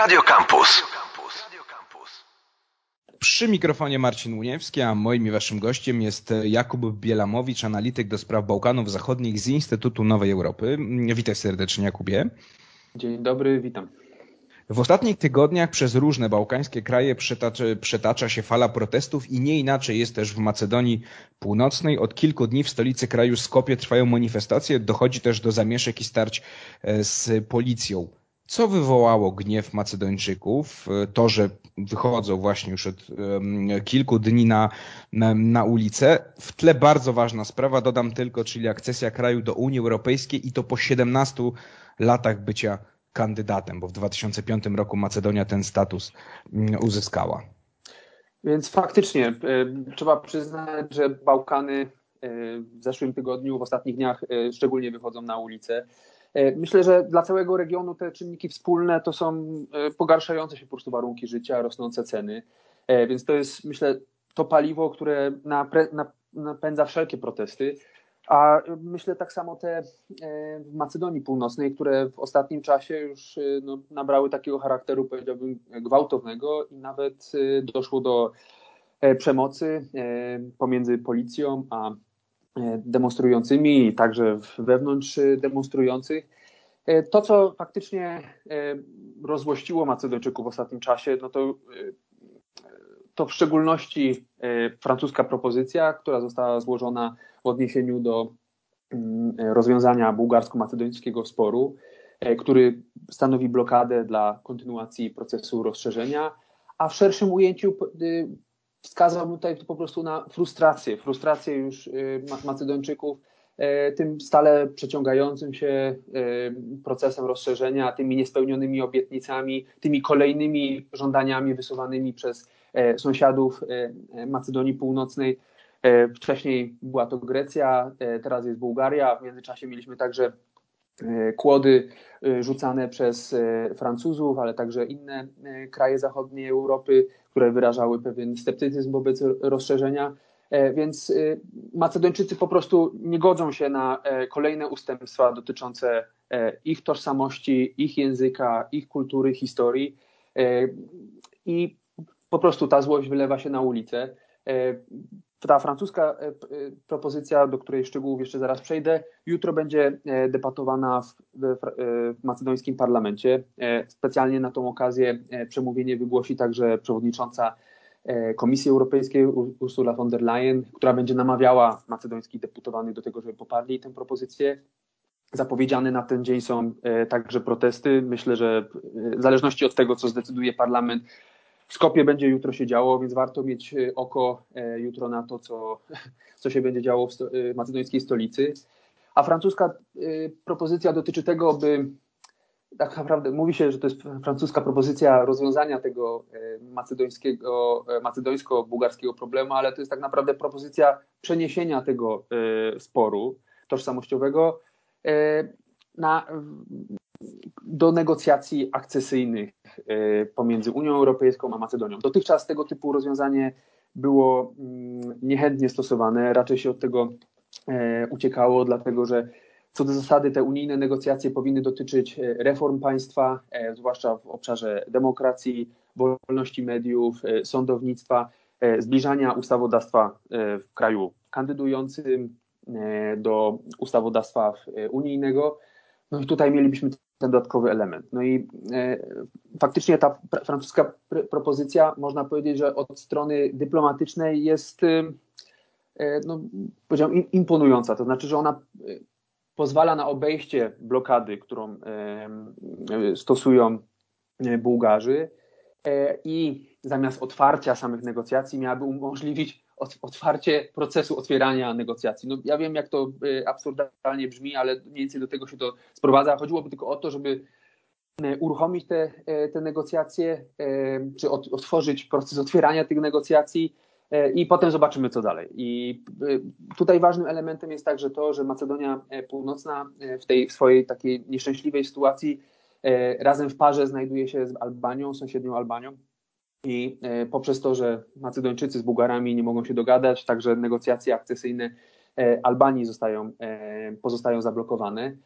Radio Campus. Przy mikrofonie Marcin Łuniewski, a moim i waszym gościem jest Jakub Bielamowicz, analityk do spraw Bałkanów Zachodnich z Instytutu Nowej Europy. Witaj serdecznie, Jakubie. Dzień dobry, witam. W ostatnich tygodniach przez różne bałkańskie kraje przetacza, przetacza, się fala protestów i nie inaczej jest też w Macedonii Północnej. Od kilku dni w stolicy kraju Skopie trwają manifestacje, dochodzi też do zamieszek i starć e, z policją. Co wywołało gniew Macedończyków? To, że wychodzą właśnie już od kilku dni na, na, na ulicę. W tle bardzo ważna sprawa, dodam tylko, czyli akcesja kraju do Unii Europejskiej i to po 17 latach bycia kandydatem, bo w 2005 roku Macedonia ten status mm, uzyskała. Więc faktycznie e, trzeba przyznać, że Bałkany e, w zeszłym tygodniu, w ostatnich dniach e, szczególnie wychodzą na ulicę. Myślę, że dla całego regionu te czynniki wspólne to są pogarszające się po prostu warunki życia, rosnące ceny. Więc to jest, myślę, to paliwo, które napędza wszelkie protesty. A myślę tak samo te e, w Macedonii Północnej, które w ostatnim czasie już e, no, nabrały takiego charakteru, powiedziałbym, gwałtownego i nawet e, doszło do przemocy pomiędzy policją a demonstrującymi i także wewnątrz demonstrujących. To, co faktycznie rozłościło Macedończyków w ostatnim czasie, no to, to w szczególności francuska propozycja, która została złożona w odniesieniu do mm, rozwiązania bułgarsko-macedońskiego sporu, e, który stanowi blokadę dla kontynuacji procesu rozszerzenia, a w szerszym ujęciu y, wskazałbym tutaj po prostu na frustrację, frustrację już y, Macedończyków e, tym stale przeciągającym się e, procesem rozszerzenia, tymi niespełnionymi obietnicami, tymi kolejnymi żądaniami wysuwanymi przez sąsiadów Macedonii Północnej. E, wcześniej była to Grecja, e, teraz jest Bułgaria. W międzyczasie mieliśmy także e, kłody rzucane przez Francuzów, ale także inne kraje zachodniej Europy, które wyrażały pewien sceptycyzm wobec rozszerzenia. Więc Macedończycy po prostu nie godzą się na kolejne ustępstwa dotyczące ich tożsamości, ich języka, ich kultury, historii. I po prostu ta złość wylewa się na ulicę ta francuska e, e, propozycja, do której szczegółów jeszcze zaraz przejdę, jutro będzie e, debatowana w, w, macedońskim parlamencie. Specjalnie na tą okazję przemówienie wygłosi także przewodnicząca Komisji Europejskiej Ursula von der Leyen, która będzie namawiała macedońskich deputowanych do tego, żeby poparli tę propozycję. Zapowiedziane na ten dzień są także protesty. Myślę, że w zależności od tego, co zdecyduje parlament, Skopie będzie jutro się działo, więc warto mieć e, oko e, jutro na to, co, co się będzie działo w e, macedońskiej stolicy. A francuska propozycja dotyczy tego, by tak naprawdę mówi się, że to jest francuska propozycja rozwiązania tego macedońskiego, macedońsko-bułgarskiego problemu, ale to jest tak naprawdę propozycja przeniesienia tego sporu tożsamościowego na, do negocjacji akcesyjnych e, pomiędzy Unią Europejską a Macedonią. Dotychczas tego typu rozwiązanie było mm, niechętnie stosowane, raczej się od tego e, uciekało, dlatego że co do zasady te unijne negocjacje powinny dotyczyć e, reform państwa, zwłaszcza w obszarze demokracji, wolności mediów, sądownictwa, zbliżania ustawodawstwa w kraju kandydującym do ustawodawstwa unijnego. No i tutaj mielibyśmy ten dodatkowy element. No i e, faktycznie ta francuska pr propozycja, można powiedzieć, że od strony dyplomatycznej jest, e, no, powiedziałem, imponująca. To znaczy, że ona e, pozwala na obejście blokady, którą e, stosują e, Bułgarzy e, i zamiast otwarcia samych negocjacji miałaby umożliwić otwarcie procesu otwierania negocjacji. No, ja wiem, jak to y, absurdalnie brzmi, ale mniej więcej do tego się to sprowadza. Chodziłoby tylko o to, żeby y, uruchomić te, y, te negocjacje, czy otworzyć proces otwierania tych negocjacji i potem zobaczymy, co dalej. I tutaj ważnym elementem jest także to, że Macedonia Północna w tej w swojej takiej nieszczęśliwej sytuacji razem w parze znajduje się z Albanią, sąsiednią Albanią, i e, poprzez to, że Macedończycy z Bułgarami nie mogą się dogadać, także negocjacje akcesyjne e, Albanii zostają, e, pozostają zablokowane.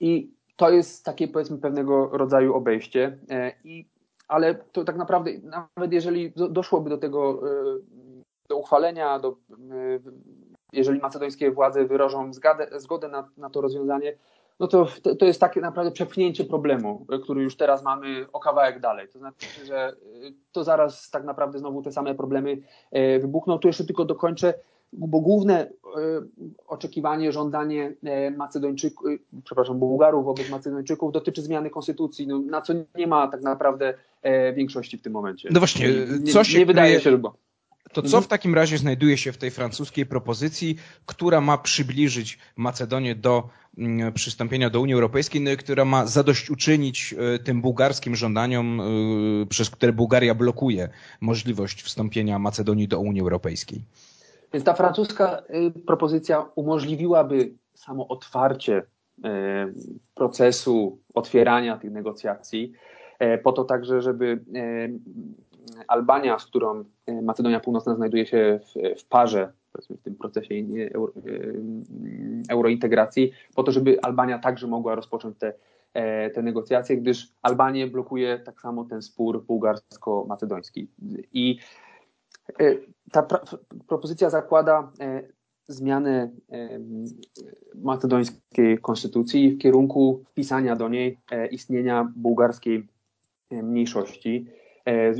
I to jest takie powiedzmy pewnego rodzaju obejście. I, ale to tak naprawdę, nawet jeżeli doszłoby do tego, do uchwalenia, do, jeżeli macedońskie władze wyrażą zgodę, zgodę na, na to rozwiązanie, no to, to jest takie naprawdę przepchnięcie problemu, który już teraz mamy o kawałek dalej. To znaczy, że y, to zaraz tak naprawdę znowu te same problemy y, wybuchną. Tu jeszcze tylko dokończę, bo główne y, oczekiwanie, żądanie Macedończyków, przepraszam, Bułgarów wobec Macedończyków dotyczy zmiany konstytucji, no, na co nie ma tak naprawdę większości w tym momencie. No właśnie, co się nie wydaje się, bo to co w takim razie znajduje się w tej francuskiej propozycji, która ma przybliżyć Macedonię do mm, przystąpienia do Unii Europejskiej, no która ma zadośćuczynić e, tym bułgarskim żądaniom, e, przez które Bułgaria blokuje możliwość wstąpienia Macedonii do Unii Europejskiej? Więc ta francuska y, propozycja umożliwiłaby samo otwarcie e, procesu otwierania tych negocjacji, po to także, żeby Albania, z którą e, Macedonia Północna znajduje się w, w parze w tym procesie euro, e, eurointegracji, po to, żeby Albania także mogła rozpocząć te, e, te negocjacje, gdyż Albanię blokuje tak samo ten spór bułgarsko-macedoński. I ta propozycja zakłada zmianę macedońskiej konstytucji w kierunku wpisania do niej istnienia bułgarskiej mniejszości. E, w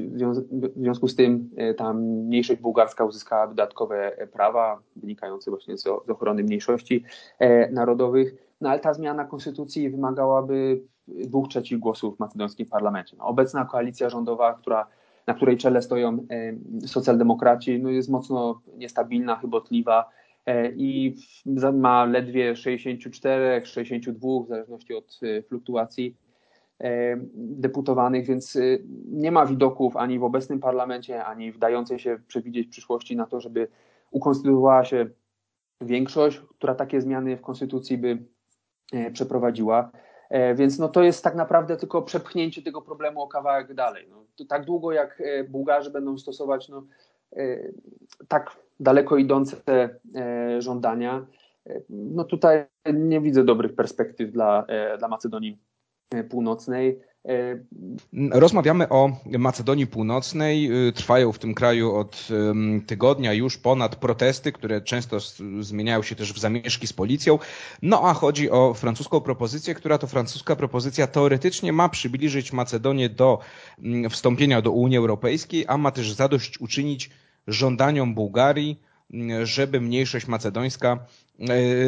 związku z tym e, ta mniejszość bułgarska uzyskała dodatkowe prawa wynikające właśnie z ochrony mniejszości e, narodowych, no ale ta zmiana konstytucji wymagałaby dwóch trzecich głosów w macedońskim parlamencie. No, obecna koalicja rządowa, która, na której czele stoją socjaldemokraci, no jest mocno niestabilna, chybotliwa i ma ledwie 64, 62 w zależności od fluktuacji E, deputowanych, więc y, nie ma widoków ani w obecnym parlamencie, ani w dającej się przewidzieć przyszłości na to, żeby ukonstytuowała się większość, która takie zmiany w konstytucji by e, przeprowadziła. E, więc no to jest tak naprawdę tylko przepchnięcie tego problemu o kawałek dalej. No, tak długo jak Bułgarzy będą stosować no, tak daleko idące żądania, no tutaj nie widzę dobrych perspektyw dla, dla Macedonii E, północnej. E, Rozmawiamy o Macedonii Północnej. E, trwają w tym kraju od tygodnia już ponad protesty, które często zmieniają się też w zamieszki z policją. No a chodzi o francuską propozycję, która to francuska propozycja teoretycznie ma przybliżyć Macedonię do wstąpienia do Unii Europejskiej, a ma też zadośćuczynić żądaniom Bułgarii, żeby mniejszość macedońska E,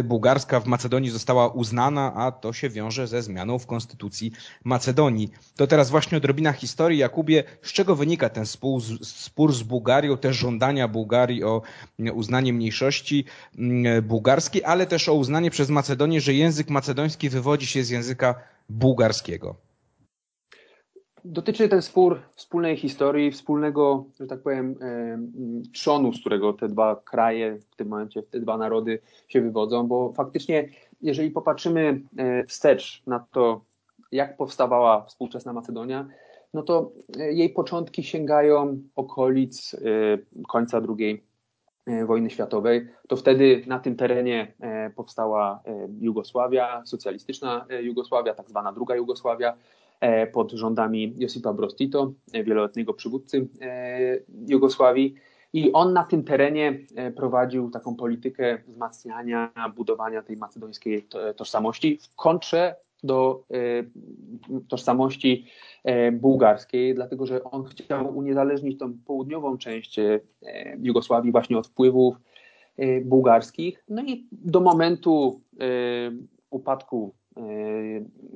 bułgarska w Macedonii została uznana, a to się wiąże ze zmianą w konstytucji Macedonii. To teraz właśnie odrobina historii. Jakubie, z czego wynika ten spór, spór z Bułgarią, te żądania Bułgarii o uznanie mniejszości mm, bułgarskiej, ale też o uznanie przez Macedonię, że język macedoński wywodzi się z języka bułgarskiego? Dotyczy ten spór wspólnej historii, wspólnego, że tak powiem, trzonu, z którego te dwa kraje, w tym momencie te dwa narody się wywodzą, bo faktycznie, jeżeli popatrzymy e, wstecz na to, jak powstawała współczesna Macedonia, no to e, jej początki sięgają okolic e, końca II wojny światowej. To wtedy na tym terenie powstała Jugosławia, socjalistyczna Jugosławia, tak zwana druga Jugosławia. E, pod rządami Josipa Broz Tito, e, wieloletniego przywódcy e, Jugosławii. I on na tym terenie prowadził taką politykę wzmacniania, budowania tej macedońskiej tożsamości w kontrze do tożsamości bułgarskiej, dlatego że on chciał uniezależnić tą południową część Jugosławii właśnie od wpływów bułgarskich. No i do momentu upadku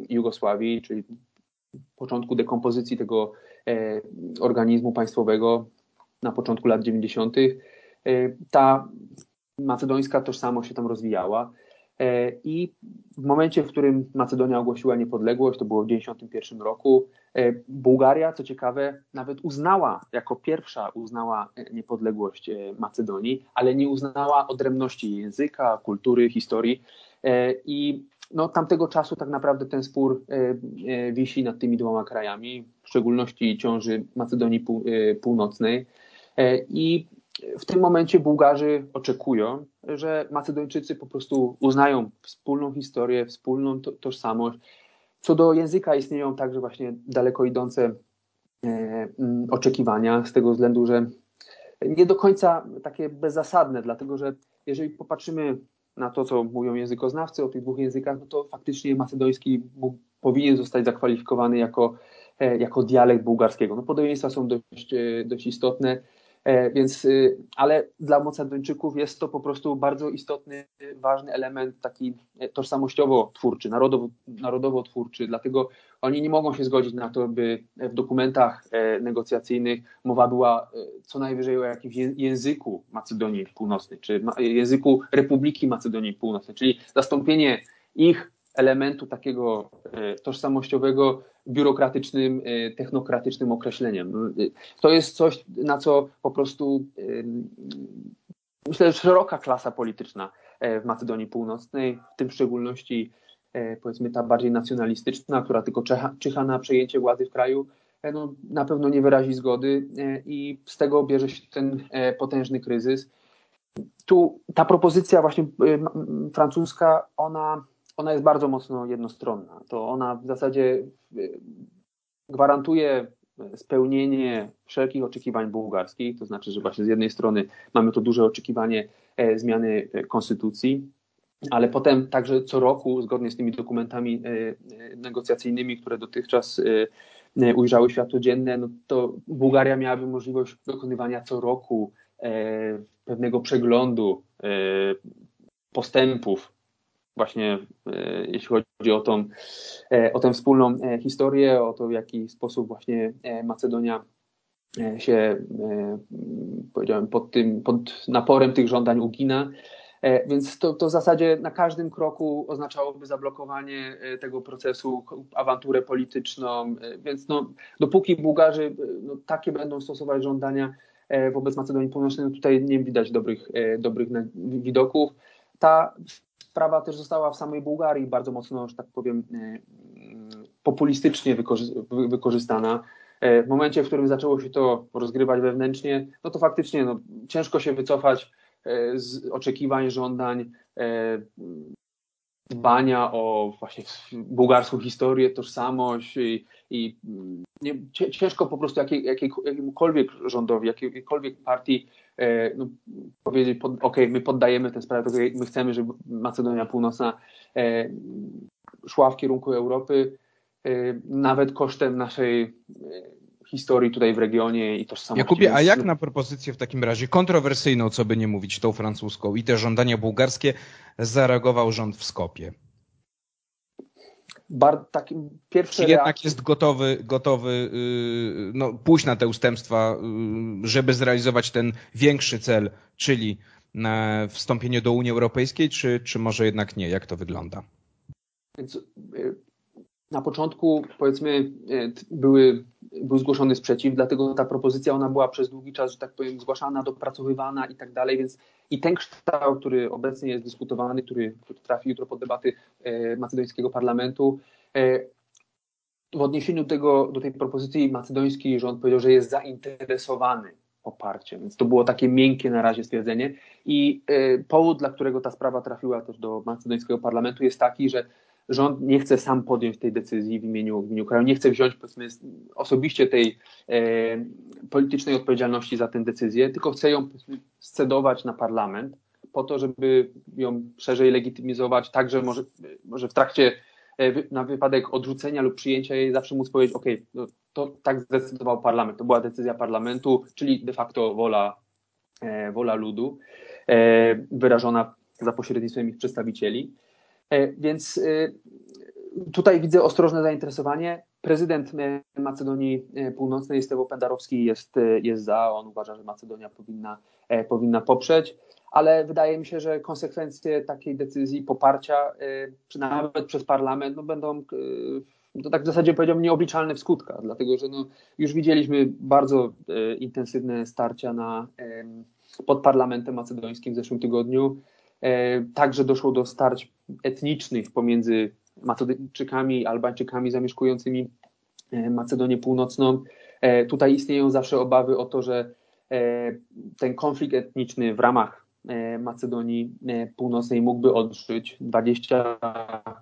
Jugosławii, czyli początku dekompozycji tego e, organizmu państwowego na początku lat 90. E, ta macedońska tożsamość się tam rozwijała. E, I w momencie, w którym Macedonia ogłosiła niepodległość, to było w 1991 roku, Bułgaria, co ciekawe, nawet uznała, jako pierwsza uznała niepodległość Macedonii, ale nie uznała odrębności języka, kultury, historii. I no, tamtego czasu tak naprawdę ten spór e, e, wisi nad tymi dwoma krajami, w szczególności ciąży Macedonii e, Północnej. I w tym momencie Bułgarzy oczekują, że Macedończycy po prostu uznają wspólną historię, wspólną tożsamość, Co do języka istnieją także właśnie daleko idące mm, oczekiwania z tego względu, że nie do końca takie bezzasadne, dlatego że jeżeli popatrzymy na to, co mówią językoznawcy o tych dwóch językach, no to faktycznie macedoński powinien zostać zakwalifikowany jako, jako dialekt bułgarskiego. No podobieństwa są dość, dość istotne. E, więc, y, ale dla Macedończyków jest to po prostu bardzo istotny, ważny element taki tożsamościowo-twórczy, narodowo, narodowo-twórczy, dlatego oni nie mogą się zgodzić na to, by w dokumentach e, negocjacyjnych mowa była e, co najwyżej o jakimś języku Macedonii Północnej, czy języku Republiki Macedonii Północnej, czyli zastąpienie ich elementu takiego tożsamościowego biurokratycznym, e, technokratycznym określeniem. To jest coś, na co po prostu myślę, że szeroka klasa polityczna e, w Macedonii Północnej, w tym w szczególności e, powiedzmy ta bardziej nacjonalistyczna, która tylko czyha na przejęcie władzy w kraju, no, na pewno nie wyrazi zgody i z tego bierze się ten potężny kryzys. Tu ta propozycja właśnie francuska, ona ona jest bardzo mocno jednostronna. To ona w zasadzie e, gwarantuje spełnienie wszelkich oczekiwań bułgarskich, to znaczy, że właśnie z jednej strony mamy to duże oczekiwanie e, zmiany e, konstytucji, ale potem także co roku, zgodnie z tymi dokumentami negocjacyjnymi, które dotychczas ujrzały światło dzienne, no to Bułgaria miałaby możliwość dokonywania co roku pewnego przeglądu postępów właśnie e, jeśli chodzi o tą, e, o tę wspólną e, historię, o to w jaki sposób właśnie Macedonia się, powiedziałem, pod tym, pod naporem tych żądań ugina. Więc to, to w zasadzie na każdym kroku oznaczałoby zablokowanie tego procesu, awanturę polityczną. Więc no, dopóki Bułgarzy no, takie będą stosować żądania wobec Macedonii Północnej, no tutaj nie widać dobrych, dobrych widoków. Ta sprawa też została w samej Bułgarii bardzo mocno, że tak powiem, e, populistycznie wykorzystana. E, w momencie, w którym zaczęło się to rozgrywać wewnętrznie, no to faktycznie no, ciężko się wycofać e, z oczekiwań, żądań, dbania o właśnie bułgarską historię, tożsamość i, i nie, ciężko po prostu jakiej, jakiej, jakiemukolwiek rządowi, jakiejkolwiek partii e, no, powiedzieć, pod, ok, my poddajemy tę sprawę, my chcemy, żeby Macedonia Północna e, szła w kierunku Europy, e, nawet kosztem naszej e, historii tutaj w regionie i tożsamości. Jakubie, a jak na propozycję w takim razie kontrowersyjną, co by nie mówić, tą francuską i te żądania bułgarskie zareagował rząd w Skopie? Bar, takim Czy jednak jest gotowy, gotowy yy, no, pójść na te ustępstwa, yy, żeby zrealizować ten większy cel, czyli na wstąpienie do Unii Europejskiej, czy, czy może jednak nie? Jak to wygląda? Więc yy, na początku, powiedzmy, były, był zgłoszony sprzeciw, dlatego ta propozycja ona była przez długi czas, że tak powiem, zgłaszana, dopracowywana i tak dalej, więc i ten kształt, który obecnie jest dyskutowany, który, trafi jutro pod debaty e, macedońskiego parlamentu, e, w odniesieniu tego, do tej propozycji macedoński rząd powiedział, że jest zainteresowany poparciem, więc to było takie miękkie na razie stwierdzenie. I e, powód, dla którego ta sprawa trafiła też do macedońskiego parlamentu jest taki, że rząd nie chce sam podjąć tej decyzji w imieniu, w imieniu kraju, nie chce wziąć powiedzmy osobiście tej e, politycznej odpowiedzialności za tę decyzję, tylko chce ją scedować na parlament po to, żeby ją szerzej legitymizować, także może, może w trakcie e, na wypadek odrzucenia lub przyjęcia jej zawsze móc powiedzieć, ok, no, to tak zdecydował parlament, to była decyzja parlamentu, czyli de facto wola, e, wola ludu e, wyrażona za pośrednictwem ich przedstawicieli. E, więc e, tutaj widzę ostrożne zainteresowanie. Prezydent e, Macedonii Północnej, Stewo Pendarowski, jest, jest za. On uważa, że Macedonia powinna, powinna poprzeć, ale wydaje mi się, że konsekwencje takiej decyzji, poparcia, nawet przez parlament, no będą to tak w zasadzie powiedziałbym nieobliczalne w skutkach, dlatego że no, już widzieliśmy bardzo intensywne starcia na, pod parlamentem macedońskim w zeszłym tygodniu. E, także doszło do starć etnicznych pomiędzy Macedończykami i Albańczykami zamieszkującymi e, Macedonię Północną. E, tutaj istnieją zawsze obawy o to, że ten konflikt etniczny w ramach Macedonii Północnej mógłby odżyć. 20,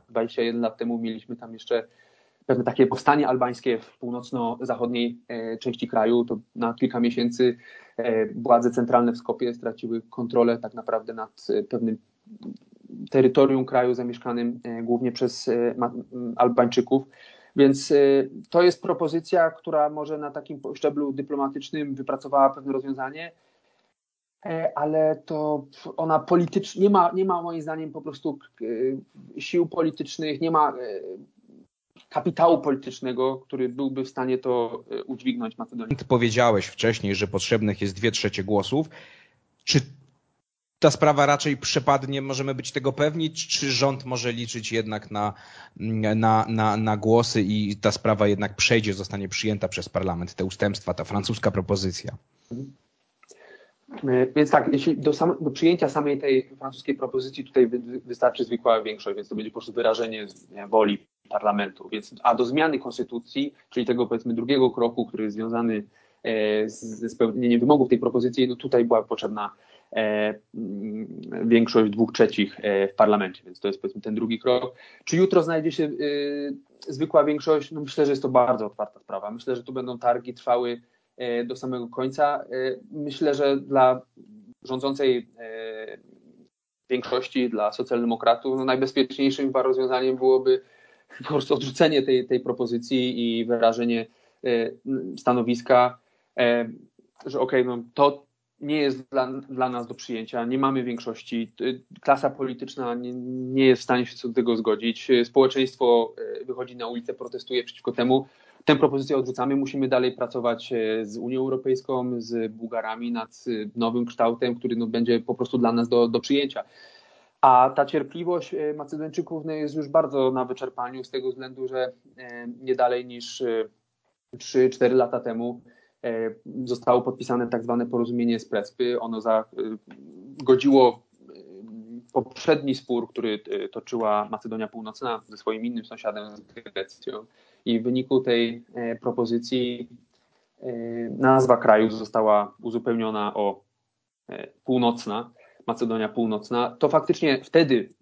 21 lat temu mieliśmy tam jeszcze pewne takie powstanie albańskie w północno-zachodniej części kraju. To na kilka miesięcy władze centralne w Skopie straciły kontrolę tak naprawdę nad pewnym terytorium kraju zamieszkanym głównie przez Albańczyków. Więc to jest propozycja, która może na takim szczeblu dyplomatycznym wypracowała pewne rozwiązanie, E, ale to ona politycznie, nie ma, nie ma moim zdaniem po prostu e, sił politycznych, nie ma e, kapitału politycznego, który byłby w stanie to udźwignąć Macedonii. Ty powiedziałeś wcześniej, że potrzebnych jest dwie trzecie głosów. Czy ta sprawa raczej przepadnie, możemy być tego pewni, czy rząd może liczyć jednak na, na, na, na głosy i ta sprawa jednak przejdzie, zostanie przyjęta przez parlament, te ustępstwa, ta francuska propozycja? E, więc tak, jeśli do, sam, do, przyjęcia samej tej francuskiej propozycji tutaj wy, wystarczy zwykła większość, więc to będzie po prostu wyrażenie nie, woli parlamentu. Więc, a do zmiany konstytucji, czyli tego powiedzmy drugiego kroku, który jest związany e, z, ze spełnieniem wymogów tej propozycji, no tutaj była potrzebna e, mm, większość dwóch trzecich e, w parlamencie, więc to jest powiedzmy ten drugi krok. Czy jutro znajdzie się e, zwykła większość? No myślę, że jest to bardzo otwarta sprawa. Myślę, że tu będą targi trwały E, do samego końca. E, myślę, że dla rządzącej większości, dla socjaldemokratów, no najbezpieczniejszym chyba rozwiązaniem byłoby po prostu odrzucenie tej, tej propozycji i wyrażenie stanowiska, że okej, okay, no to nie jest dla, dla nas do przyjęcia, nie mamy większości, klasa polityczna nie, nie jest w stanie się co do tego zgodzić, społeczeństwo wychodzi na ulicę, protestuje przeciwko temu, tę propozycję odrzucamy. Musimy dalej pracować e, z Unią Europejską, z Bułgarami nad e, nowym kształtem, który no, będzie po prostu dla nas do, do przyjęcia. A ta cierpliwość e, Macedończyków no, jest już bardzo na wyczerpaniu z tego względu, że nie dalej niż 3-4 lata temu zostało podpisane tak zwane porozumienie z Prespy. Ono zagodziło poprzedni spór, który toczyła Macedonia Północna ze swoim innym sąsiadem, z Grecją. I w wyniku tej e, propozycji e, nazwa kraju została uzupełniona o e, północna, Macedonia Północna. To faktycznie wtedy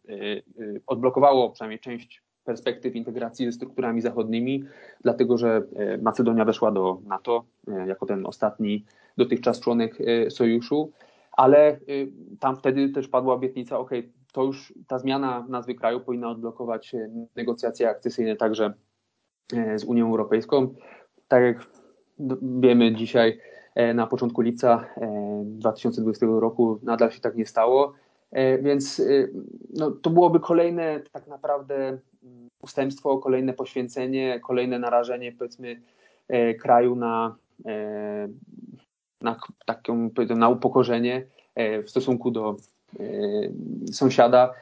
odblokowało przynajmniej część perspektyw integracji ze strukturami zachodnimi, dlatego że Macedonia weszła do NATO jako ten ostatni dotychczas członek sojuszu, ale tam wtedy też padła obietnica, ok, to już ta zmiana nazwy kraju powinna odblokować negocjacje akcesyjne także E, z Unią Europejską. Tak jak wiemy dzisiaj, e, na początku lipca 2020 e, roku nadal się tak nie stało, więc no, to byłoby kolejne tak naprawdę mm, ustępstwo, kolejne poświęcenie, kolejne narażenie powiedzmy kraju na, na taką na upokorzenie w stosunku do sąsiada,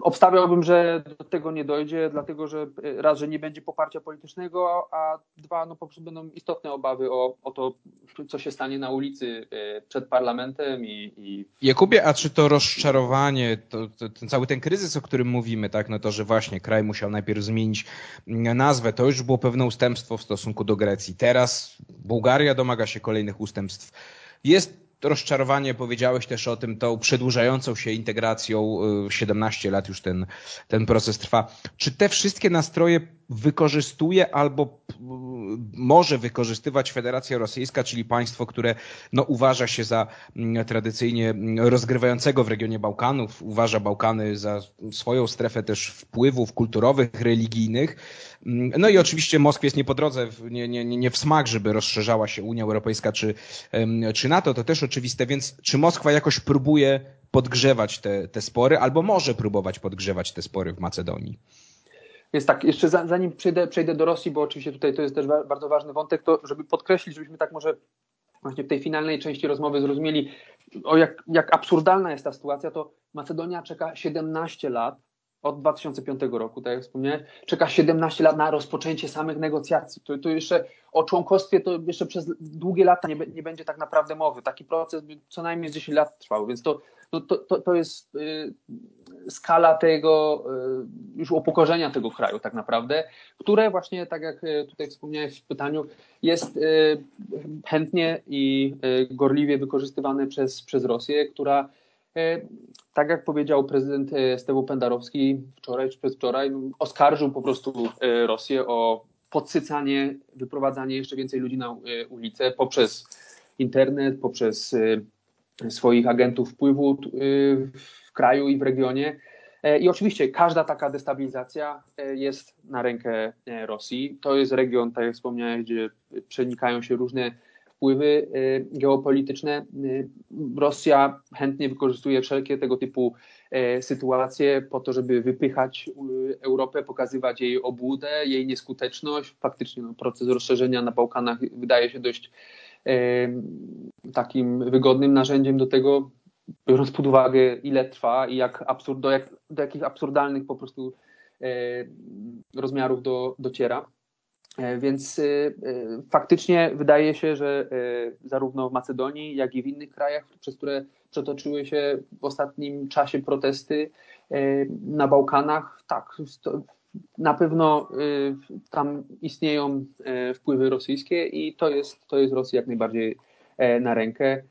obstawiałbym, że do tego nie dojdzie, dlatego że e, raz, że nie będzie poparcia politycznego, a dwa, no po prostu będą istotne obawy o, o to, co się stanie na ulicy e, przed parlamentem i, i... Jakubie, a czy to rozczarowanie, to, to, ten cały ten kryzys, o którym mówimy, tak, no to, że właśnie kraj musiał najpierw zmienić nazwę, to już było pewne ustępstwo w stosunku do Grecji. Teraz Bułgaria domaga się kolejnych ustępstw. Jest rozczarowanie, powiedziałeś też o tym, tą przedłużającą się integracją, 17 y, lat już ten, ten proces trwa. Czy te wszystkie nastroje wykorzystuje albo może wykorzystywać Federacja Rosyjska, czyli państwo, które no, uważa się za mm, tradycyjnie rozgrywającego w regionie Bałkanów, uważa Bałkany za swoją strefę też wpływów kulturowych, religijnych. Mm, no i oczywiście Moskwie jest nie po drodze, nie, nie, nie w smak, żeby rozszerzała się Unia Europejska czy, czy NATO, to też oczywiste, więc czy Moskwa jakoś próbuje podgrzewać te, te spory, albo może próbować podgrzewać te spory w Macedonii? Więc tak, jeszcze zanim przejdę, przejdę do Rosji, bo oczywiście tutaj to jest też bardzo ważny wątek, to żeby podkreślić, żebyśmy tak może właśnie w tej finalnej części rozmowy zrozumieli, o jak, jak absurdalna jest ta sytuacja, to Macedonia czeka 17 lat od 2005 roku, tak jak wspomniałem, czeka 17 lat na rozpoczęcie samych negocjacji. To jeszcze o członkostwie to jeszcze przez długie lata nie, nie będzie tak naprawdę mowy. Taki proces by co najmniej z 10 lat trwał, więc to, to, to, to jest y, skala tego y, już upokorzenia tego kraju tak naprawdę, które właśnie, tak jak y, tutaj wspomniałeś w pytaniu, jest y, chętnie i y, gorliwie wykorzystywane przez, przez Rosję, która Tak jak powiedział prezydent Stewu Pendarowski wczoraj czy przedwczoraj, oskarżył po prostu Rosję o podsycanie, wyprowadzanie jeszcze więcej ludzi na ulicę poprzez internet, poprzez swoich agentów wpływu w kraju i w regionie. E, I oczywiście każda taka destabilizacja e, jest na rękę e, Rosji. To jest region, tak jak wspomniałem, gdzie przenikają się różne wpływy geopolityczne. Rosja chętnie wykorzystuje wszelkie tego typu sytuacje po to, żeby wypychać Europę, pokazywać jej obłudę, jej nieskuteczność. Faktycznie no, proces rozszerzenia na Bałkanach wydaje się dość takim wygodnym narzędziem do tego, biorąc pod uwagę, ile trwa i jak absurd, do, jak, do jakich absurdalnych po prostu rozmiarów do, dociera. E, więc e, faktycznie wydaje się, że zarówno w Macedonii, jak i w innych krajach, przez które przetoczyły się w ostatnim czasie protesty na Bałkanach, tak, na pewno tam istnieją wpływy rosyjskie i to jest, to jest Rosji jak najbardziej na rękę.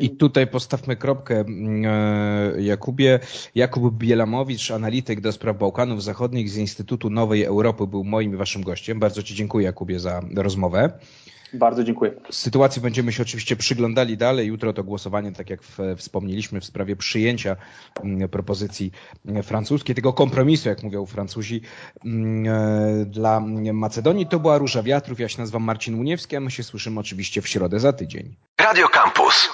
I tutaj postawmy kropkę, mm, e, Jakubie. Jakub Bielamowicz, analityk do spraw Bałkanów Zachodnich z Instytutu Nowej Europy, był moim i waszym gościem. Bardzo Ci dziękuję, Jakubie, za rozmowę. Bardzo dziękuję. Sytuacji będziemy się oczywiście przyglądali dalej. Jutro to głosowanie, tak jak wspomnieliśmy, w sprawie przyjęcia mm, propozycji francuskiej, tego kompromisu, jak mówią Francuzi, mm, e, dla Macedonii. To była Róża Wiatrów. Ja się nazywam Marcin Uniewski, a my się słyszymy oczywiście w środę za tydzień. Radio Campus.